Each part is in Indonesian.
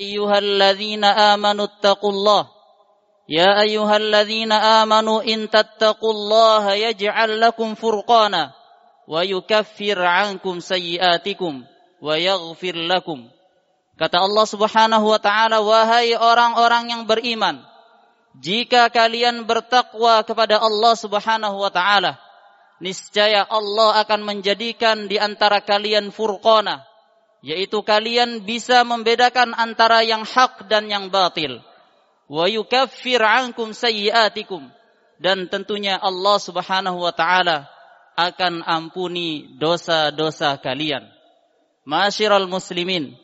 أيها الذين آمنوا اتقوا الله يا أيها الذين آمنوا إن تتقوا الله يجعل لكم فرقانا ويكفر عنكم سيئاتكم ويغفر لكم Kata Allah Subhanahu wa taala, "Wahai orang-orang yang beriman, jika kalian bertakwa kepada Allah Subhanahu wa taala, niscaya Allah akan menjadikan di antara kalian furqana, yaitu kalian bisa membedakan antara yang hak dan yang batil. Wa yukaffir ankum sayyiatikum dan tentunya Allah Subhanahu wa taala akan ampuni dosa-dosa kalian. Masyiral muslimin,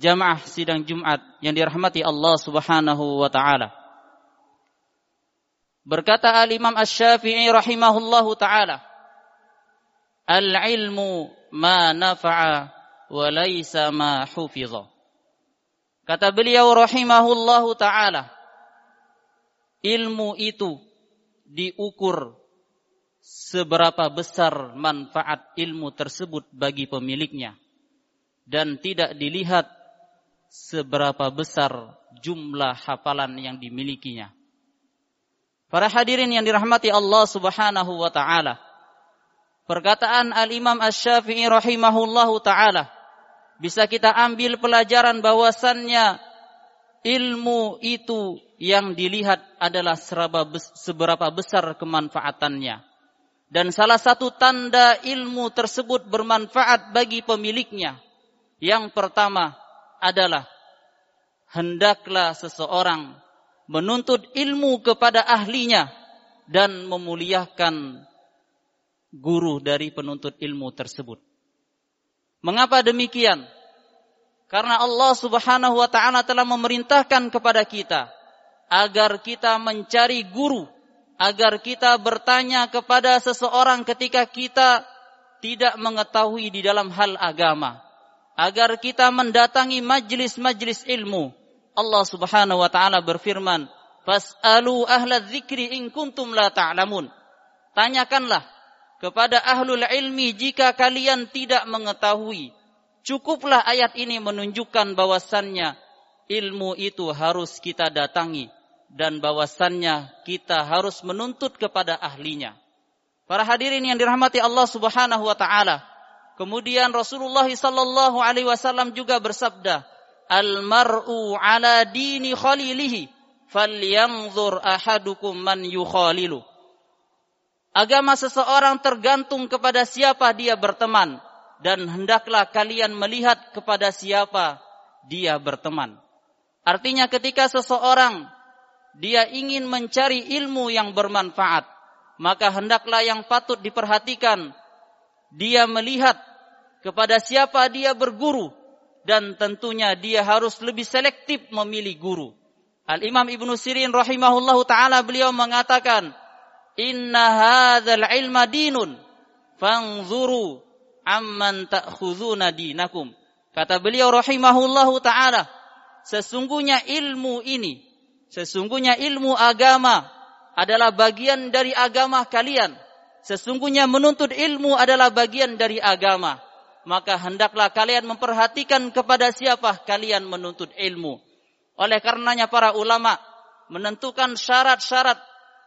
jamaah sidang Jumat yang dirahmati Allah Subhanahu wa taala. Berkata Al-Imam Asy-Syafi'i rahimahullahu taala, "Al-ilmu ma nafa'a wa laisa ma hufiza." Kata beliau rahimahullahu taala, ilmu itu diukur seberapa besar manfaat ilmu tersebut bagi pemiliknya dan tidak dilihat seberapa besar jumlah hafalan yang dimilikinya. Para hadirin yang dirahmati Allah Subhanahu wa taala. Perkataan Al-Imam Asy-Syafi'i rahimahullahu taala bisa kita ambil pelajaran bahwasannya ilmu itu yang dilihat adalah seberapa besar kemanfaatannya dan salah satu tanda ilmu tersebut bermanfaat bagi pemiliknya. Yang pertama adalah hendaklah seseorang menuntut ilmu kepada ahlinya dan memuliakan guru dari penuntut ilmu tersebut. Mengapa demikian? Karena Allah Subhanahu wa taala telah memerintahkan kepada kita agar kita mencari guru agar kita bertanya kepada seseorang ketika kita tidak mengetahui di dalam hal agama. Agar kita mendatangi majlis-majlis ilmu. Allah Subhanahu wa taala berfirman fasalu ahla dzikri in kuntum la ta'lamun. Tanyakanlah kepada ahlul ilmi jika kalian tidak mengetahui cukuplah ayat ini menunjukkan bahwasannya ilmu itu harus kita datangi dan bahwasannya kita harus menuntut kepada ahlinya. Para hadirin yang dirahmati Allah Subhanahu wa taala. Kemudian Rasulullah sallallahu alaihi wasallam juga bersabda, "Al mar'u ala dini khalilihi, falyanzur ahadukum man yukhalilu." Agama seseorang tergantung kepada siapa dia berteman dan hendaklah kalian melihat kepada siapa dia berteman. Artinya ketika seseorang dia ingin mencari ilmu yang bermanfaat, maka hendaklah yang patut diperhatikan dia melihat kepada siapa dia berguru dan tentunya dia harus lebih selektif memilih guru. Al-Imam Ibnu Sirin rahimahullahu taala beliau mengatakan, "Inna hadzal ilma dinun, fanzuru amman ta'khuduna dinakum." Kata beliau rahimahullahu taala, sesungguhnya ilmu ini Sesungguhnya ilmu agama adalah bagian dari agama kalian. Sesungguhnya menuntut ilmu adalah bagian dari agama. Maka hendaklah kalian memperhatikan kepada siapa kalian menuntut ilmu. Oleh karenanya para ulama menentukan syarat-syarat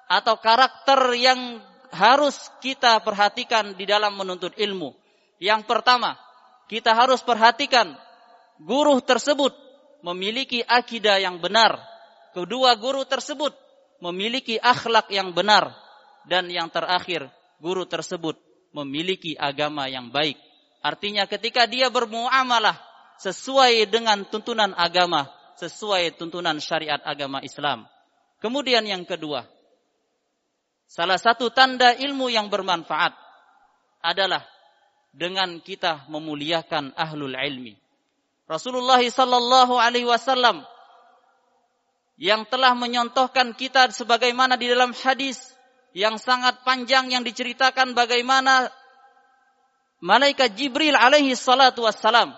atau karakter yang harus kita perhatikan di dalam menuntut ilmu. Yang pertama, kita harus perhatikan guru tersebut memiliki akidah yang benar, kedua guru tersebut memiliki akhlak yang benar dan yang terakhir guru tersebut memiliki agama yang baik. Artinya ketika dia bermuamalah sesuai dengan tuntunan agama, sesuai tuntunan syariat agama Islam. Kemudian yang kedua, salah satu tanda ilmu yang bermanfaat adalah dengan kita memuliakan ahlul ilmi. Rasulullah sallallahu alaihi wasallam yang telah menyontohkan kita sebagaimana di dalam hadis yang sangat panjang yang diceritakan bagaimana malaikat Jibril alaihi salatu wassalam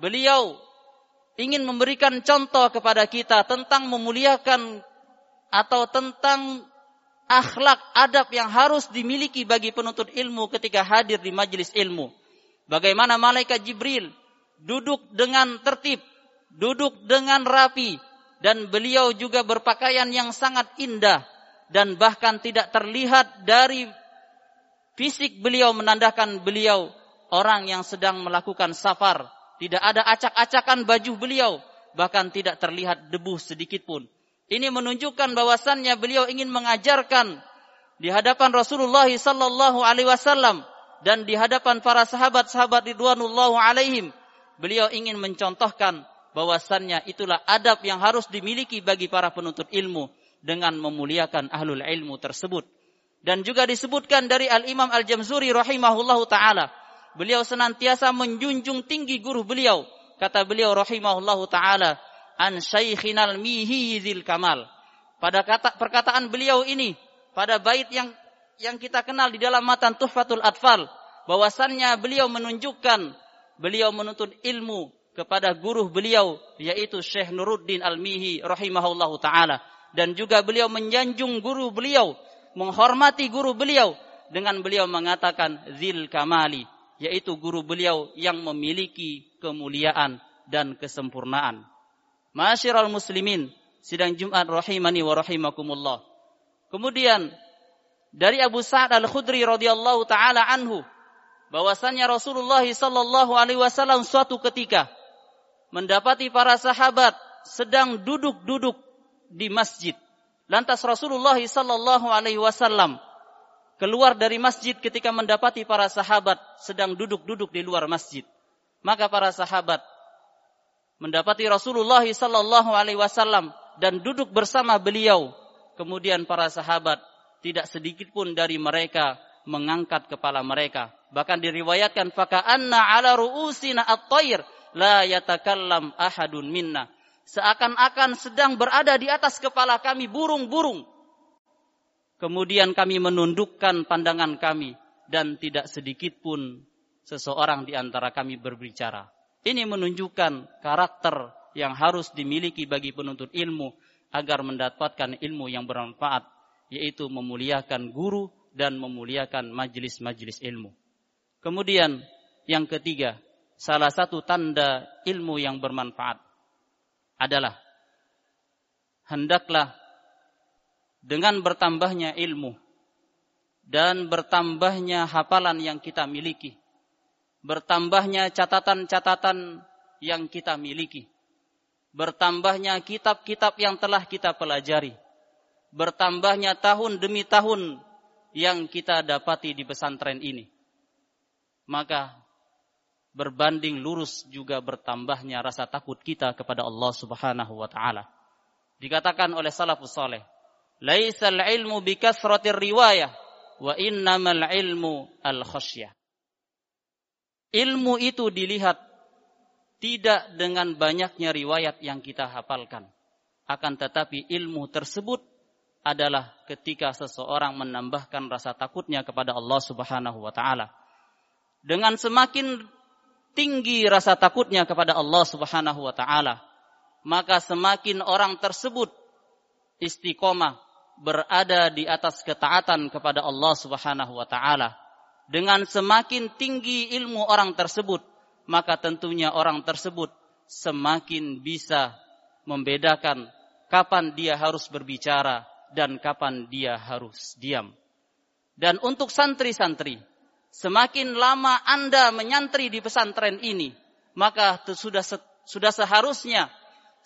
beliau ingin memberikan contoh kepada kita tentang memuliakan atau tentang akhlak adab yang harus dimiliki bagi penuntut ilmu ketika hadir di majelis ilmu. Bagaimana malaikat Jibril duduk dengan tertib duduk dengan rapi dan beliau juga berpakaian yang sangat indah dan bahkan tidak terlihat dari fisik beliau menandakan beliau orang yang sedang melakukan safar. Tidak ada acak-acakan baju beliau, bahkan tidak terlihat debu sedikit pun. Ini menunjukkan bahwasannya beliau ingin mengajarkan di hadapan Rasulullah sallallahu alaihi wasallam dan di hadapan para sahabat-sahabat ridwanullahu alaihim. Beliau ingin mencontohkan bahwasannya itulah adab yang harus dimiliki bagi para penuntut ilmu dengan memuliakan ahlul ilmu tersebut. Dan juga disebutkan dari Al-Imam Al-Jamzuri rahimahullahu taala, beliau senantiasa menjunjung tinggi guru beliau. Kata beliau rahimahullahu taala, an syaikhinal mihizil kamal. Pada kata perkataan beliau ini, pada bait yang yang kita kenal di dalam matan Tuhfatul Atfal, bahwasannya beliau menunjukkan beliau menuntut ilmu kepada guru beliau yaitu Syekh Nuruddin Al-Mihi rahimahullahu taala dan juga beliau menyanjung guru beliau, menghormati guru beliau dengan beliau mengatakan zil kamali yaitu guru beliau yang memiliki kemuliaan dan kesempurnaan. Masyiral muslimin, sidang Jumat rahimani wa rahimakumullah. Kemudian dari Abu Sa'ad Al-Khudri radhiyallahu taala anhu bahwasannya Rasulullah sallallahu alaihi wasallam suatu ketika mendapati para sahabat sedang duduk-duduk di masjid. Lantas Rasulullah sallallahu alaihi wasallam keluar dari masjid ketika mendapati para sahabat sedang duduk-duduk di luar masjid. Maka para sahabat mendapati Rasulullah sallallahu alaihi wasallam dan duduk bersama beliau. Kemudian para sahabat tidak sedikit pun dari mereka mengangkat kepala mereka. Bahkan diriwayatkan faka'anna ala ru'usina at-tayr la yatakallam ahadun minna. Seakan-akan sedang berada di atas kepala kami burung-burung. Kemudian kami menundukkan pandangan kami dan tidak sedikit pun seseorang di antara kami berbicara. Ini menunjukkan karakter yang harus dimiliki bagi penuntut ilmu agar mendapatkan ilmu yang bermanfaat, yaitu memuliakan guru dan memuliakan majelis-majelis ilmu. Kemudian yang ketiga, salah satu tanda ilmu yang bermanfaat adalah hendaklah dengan bertambahnya ilmu dan bertambahnya hafalan yang kita miliki, bertambahnya catatan-catatan yang kita miliki, bertambahnya kitab-kitab yang telah kita pelajari, bertambahnya tahun demi tahun yang kita dapati di pesantren ini. Maka berbanding lurus juga bertambahnya rasa takut kita kepada Allah Subhanahu wa taala. Dikatakan oleh salafus saleh, "Laisal ilmu bikasratir riwayah, wa innamal ilmu al khasyah." Ilmu itu dilihat tidak dengan banyaknya riwayat yang kita hafalkan. Akan tetapi ilmu tersebut adalah ketika seseorang menambahkan rasa takutnya kepada Allah Subhanahu wa taala. Dengan semakin tinggi rasa takutnya kepada Allah Subhanahu wa taala, maka semakin orang tersebut istiqomah berada di atas ketaatan kepada Allah Subhanahu wa taala. Dengan semakin tinggi ilmu orang tersebut, maka tentunya orang tersebut semakin bisa membedakan kapan dia harus berbicara dan kapan dia harus diam. Dan untuk santri-santri semakin lama Anda menyantri di pesantren ini, maka sudah sudah seharusnya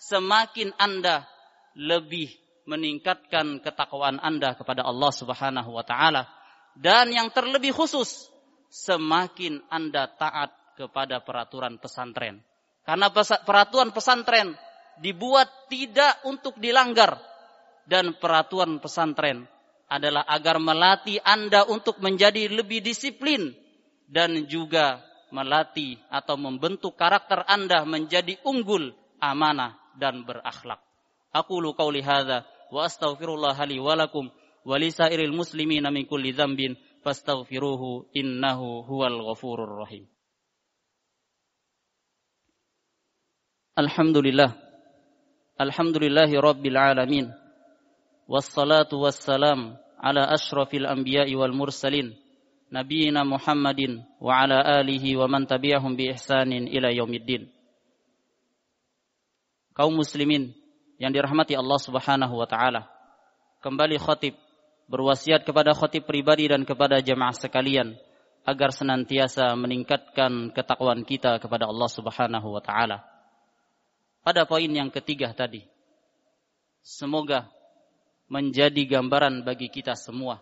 semakin Anda lebih meningkatkan ketakwaan Anda kepada Allah Subhanahu wa taala dan yang terlebih khusus semakin Anda taat kepada peraturan pesantren. Karena peraturan pesantren dibuat tidak untuk dilanggar dan peraturan pesantren adalah agar melatih Anda untuk menjadi lebih disiplin dan juga melatih atau membentuk karakter Anda menjadi unggul, amanah dan berakhlak. Aku lu qauli hadza wa astaghfirullah li wa lisairil muslimina min kulli dzambin fastaghfiruhu innahu huwal ghafurur rahim. Alhamdulillah. Alhamdulillahi rabbil alamin. والصلاة والسلام على أشرف الأنبياء والمرسلين نبينا محمد وعلى آله ومن تبعهم بإحسان إلى يوم الدين kaum muslimin yang dirahmati Allah Subhanahu wa taala. Kembali khatib berwasiat kepada khatib pribadi dan kepada jemaah sekalian agar senantiasa meningkatkan ketakwaan kita kepada Allah Subhanahu wa taala. Pada poin yang ketiga tadi, semoga menjadi gambaran bagi kita semua.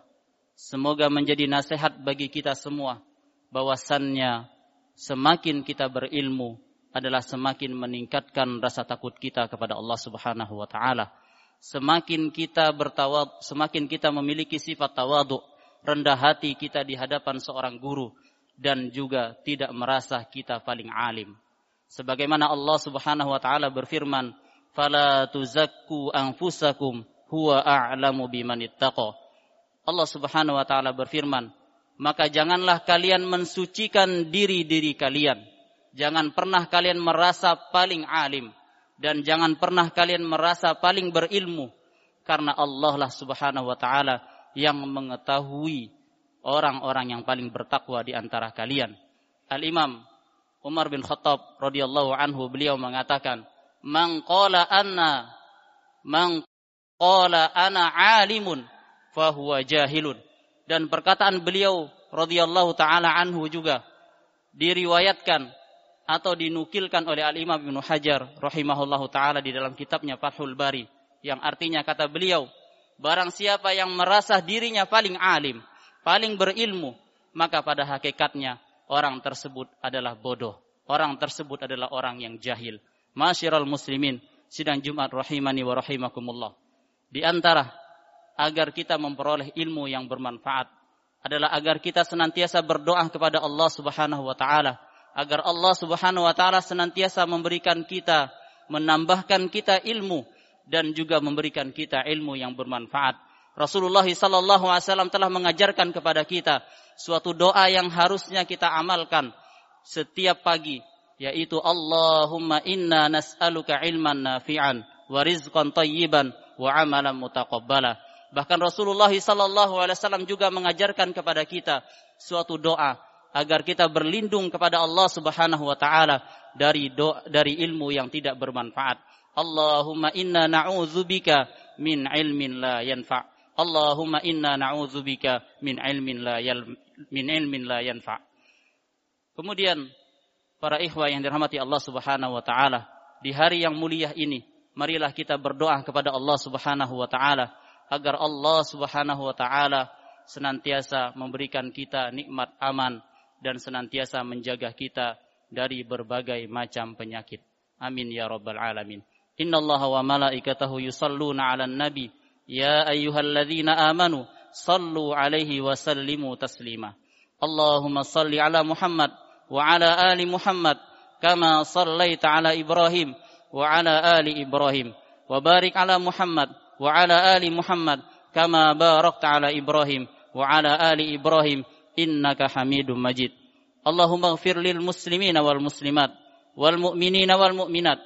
Semoga menjadi nasihat bagi kita semua bahwasannya semakin kita berilmu adalah semakin meningkatkan rasa takut kita kepada Allah Subhanahu wa taala. Semakin kita bertawad, semakin kita memiliki sifat tawadhu, rendah hati kita di hadapan seorang guru dan juga tidak merasa kita paling alim. Sebagaimana Allah Subhanahu wa taala berfirman, "Fala tuzakku anfusakum huwa a'lamu biman ittaqa." Allah Subhanahu wa taala berfirman, maka janganlah kalian mensucikan diri-diri kalian. Jangan pernah kalian merasa paling alim dan jangan pernah kalian merasa paling berilmu karena Allah lah Subhanahu wa taala yang mengetahui orang-orang yang paling bertakwa di antara kalian. Al-Imam Umar bin Khattab radhiyallahu anhu beliau mengatakan, "Man qala anna man qala ana alimun fahuwa jahilun." dan perkataan beliau radhiyallahu taala anhu juga diriwayatkan atau dinukilkan oleh Al Imam Ibnu Hajar rahimahullahu taala di dalam kitabnya Fathul Bari yang artinya kata beliau barang siapa yang merasa dirinya paling alim, paling berilmu, maka pada hakikatnya orang tersebut adalah bodoh. Orang tersebut adalah orang yang jahil. Masyiral muslimin, sidang Jumat rahimani wa rahimakumullah. Di antara agar kita memperoleh ilmu yang bermanfaat adalah agar kita senantiasa berdoa kepada Allah Subhanahu wa taala agar Allah Subhanahu wa taala senantiasa memberikan kita menambahkan kita ilmu dan juga memberikan kita ilmu yang bermanfaat. Rasulullah sallallahu alaihi wasallam telah mengajarkan kepada kita suatu doa yang harusnya kita amalkan setiap pagi yaitu Allahumma inna nas'aluka ilman nafi'an wa rizqan tayyiban wa amalan mutaqabbala. Bahkan Rasulullah sallallahu alaihi wasallam juga mengajarkan kepada kita suatu doa agar kita berlindung kepada Allah Subhanahu wa taala dari doa, dari ilmu yang tidak bermanfaat. Allahumma inna na'udzubika min ilmin la yanfa. Allahumma inna na'udzubika min ilmin la yal, min ilmin la yanfa. Kemudian para ikhwah yang dirahmati Allah Subhanahu wa taala, di hari yang mulia ini, marilah kita berdoa kepada Allah Subhanahu wa taala agar Allah Subhanahu wa taala senantiasa memberikan kita nikmat aman dan senantiasa menjaga kita dari berbagai macam penyakit. Amin ya rabbal alamin. Inna Allah wa malaikatahu yusalluna 'alan nabi ya ayyuhalladzina amanu sallu 'alaihi wa sallimu taslima. Allahumma salli 'ala Muhammad wa 'ala ali Muhammad kama sallaita 'ala Ibrahim wa 'ala ali Ibrahim wa barik 'ala Muhammad innaka hamidum majid. Allahumma ighfir lil muslimina wal muslimat wal mu'minina wal mu'minat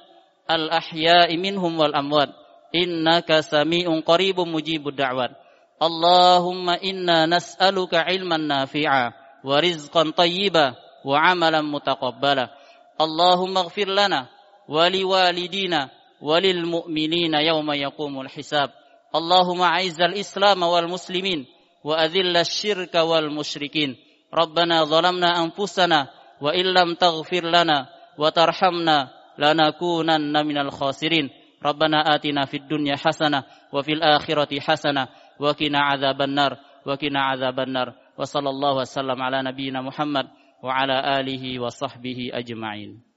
al ahya'i minhum wal amwat innaka sami'un qaribun mujibud da'wat. Allahumma inna nas'aluka ilman nafi'a wa rizqan tayyiba wa amalan mutakabbala. Allahumma ighfir lana wa liwalidina wa lil mu'minina yawma yaqumul hisab. Allahumma aizal islam wal muslimin وأذل الشرك والمشركين. ربنا ظلمنا أنفسنا وإن لم تغفر لنا وترحمنا لنكونن من الخاسرين. ربنا آتنا في الدنيا حسنة وفي الآخرة حسنة وقنا عذاب النار وقنا عذاب النار. وصلى الله وسلم على نبينا محمد وعلى آله وصحبه أجمعين.